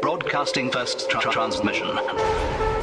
Broadcasting first tra transmission.